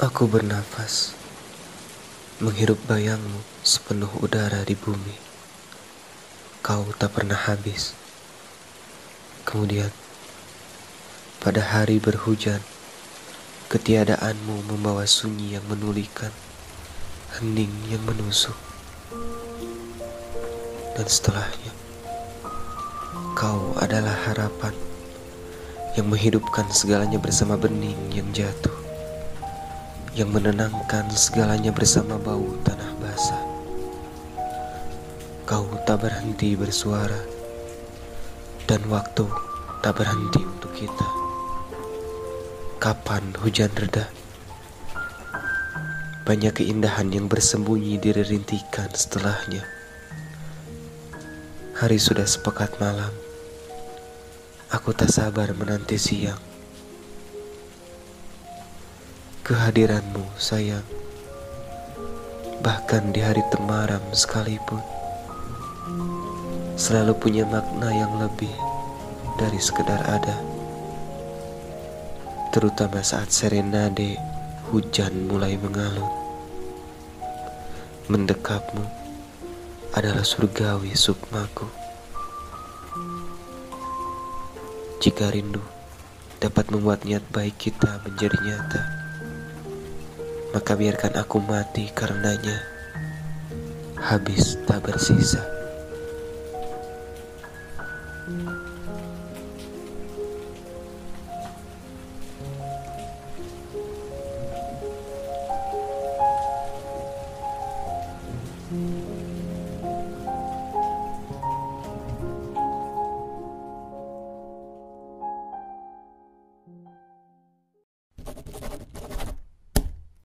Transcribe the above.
Aku bernafas, menghirup bayangmu sepenuh udara di bumi. Kau tak pernah habis. Kemudian, pada hari berhujan, ketiadaanmu membawa sunyi yang menulikan, hening yang menusuk. Dan setelahnya, kau adalah harapan yang menghidupkan segalanya bersama bening yang jatuh yang menenangkan segalanya bersama bau tanah basah. Kau tak berhenti bersuara, dan waktu tak berhenti untuk kita. Kapan hujan reda? Banyak keindahan yang bersembunyi di rintikan setelahnya. Hari sudah sepekat malam. Aku tak sabar menanti siang. Kehadiranmu, sayang. Bahkan di hari temaram sekalipun, selalu punya makna yang lebih dari sekedar ada. Terutama saat serenade hujan mulai mengalut. Mendekapmu adalah surgawi sukmaku. Jika rindu dapat membuat niat baik kita menjadi nyata maka biarkan aku mati karenanya. Habis tak bersisa.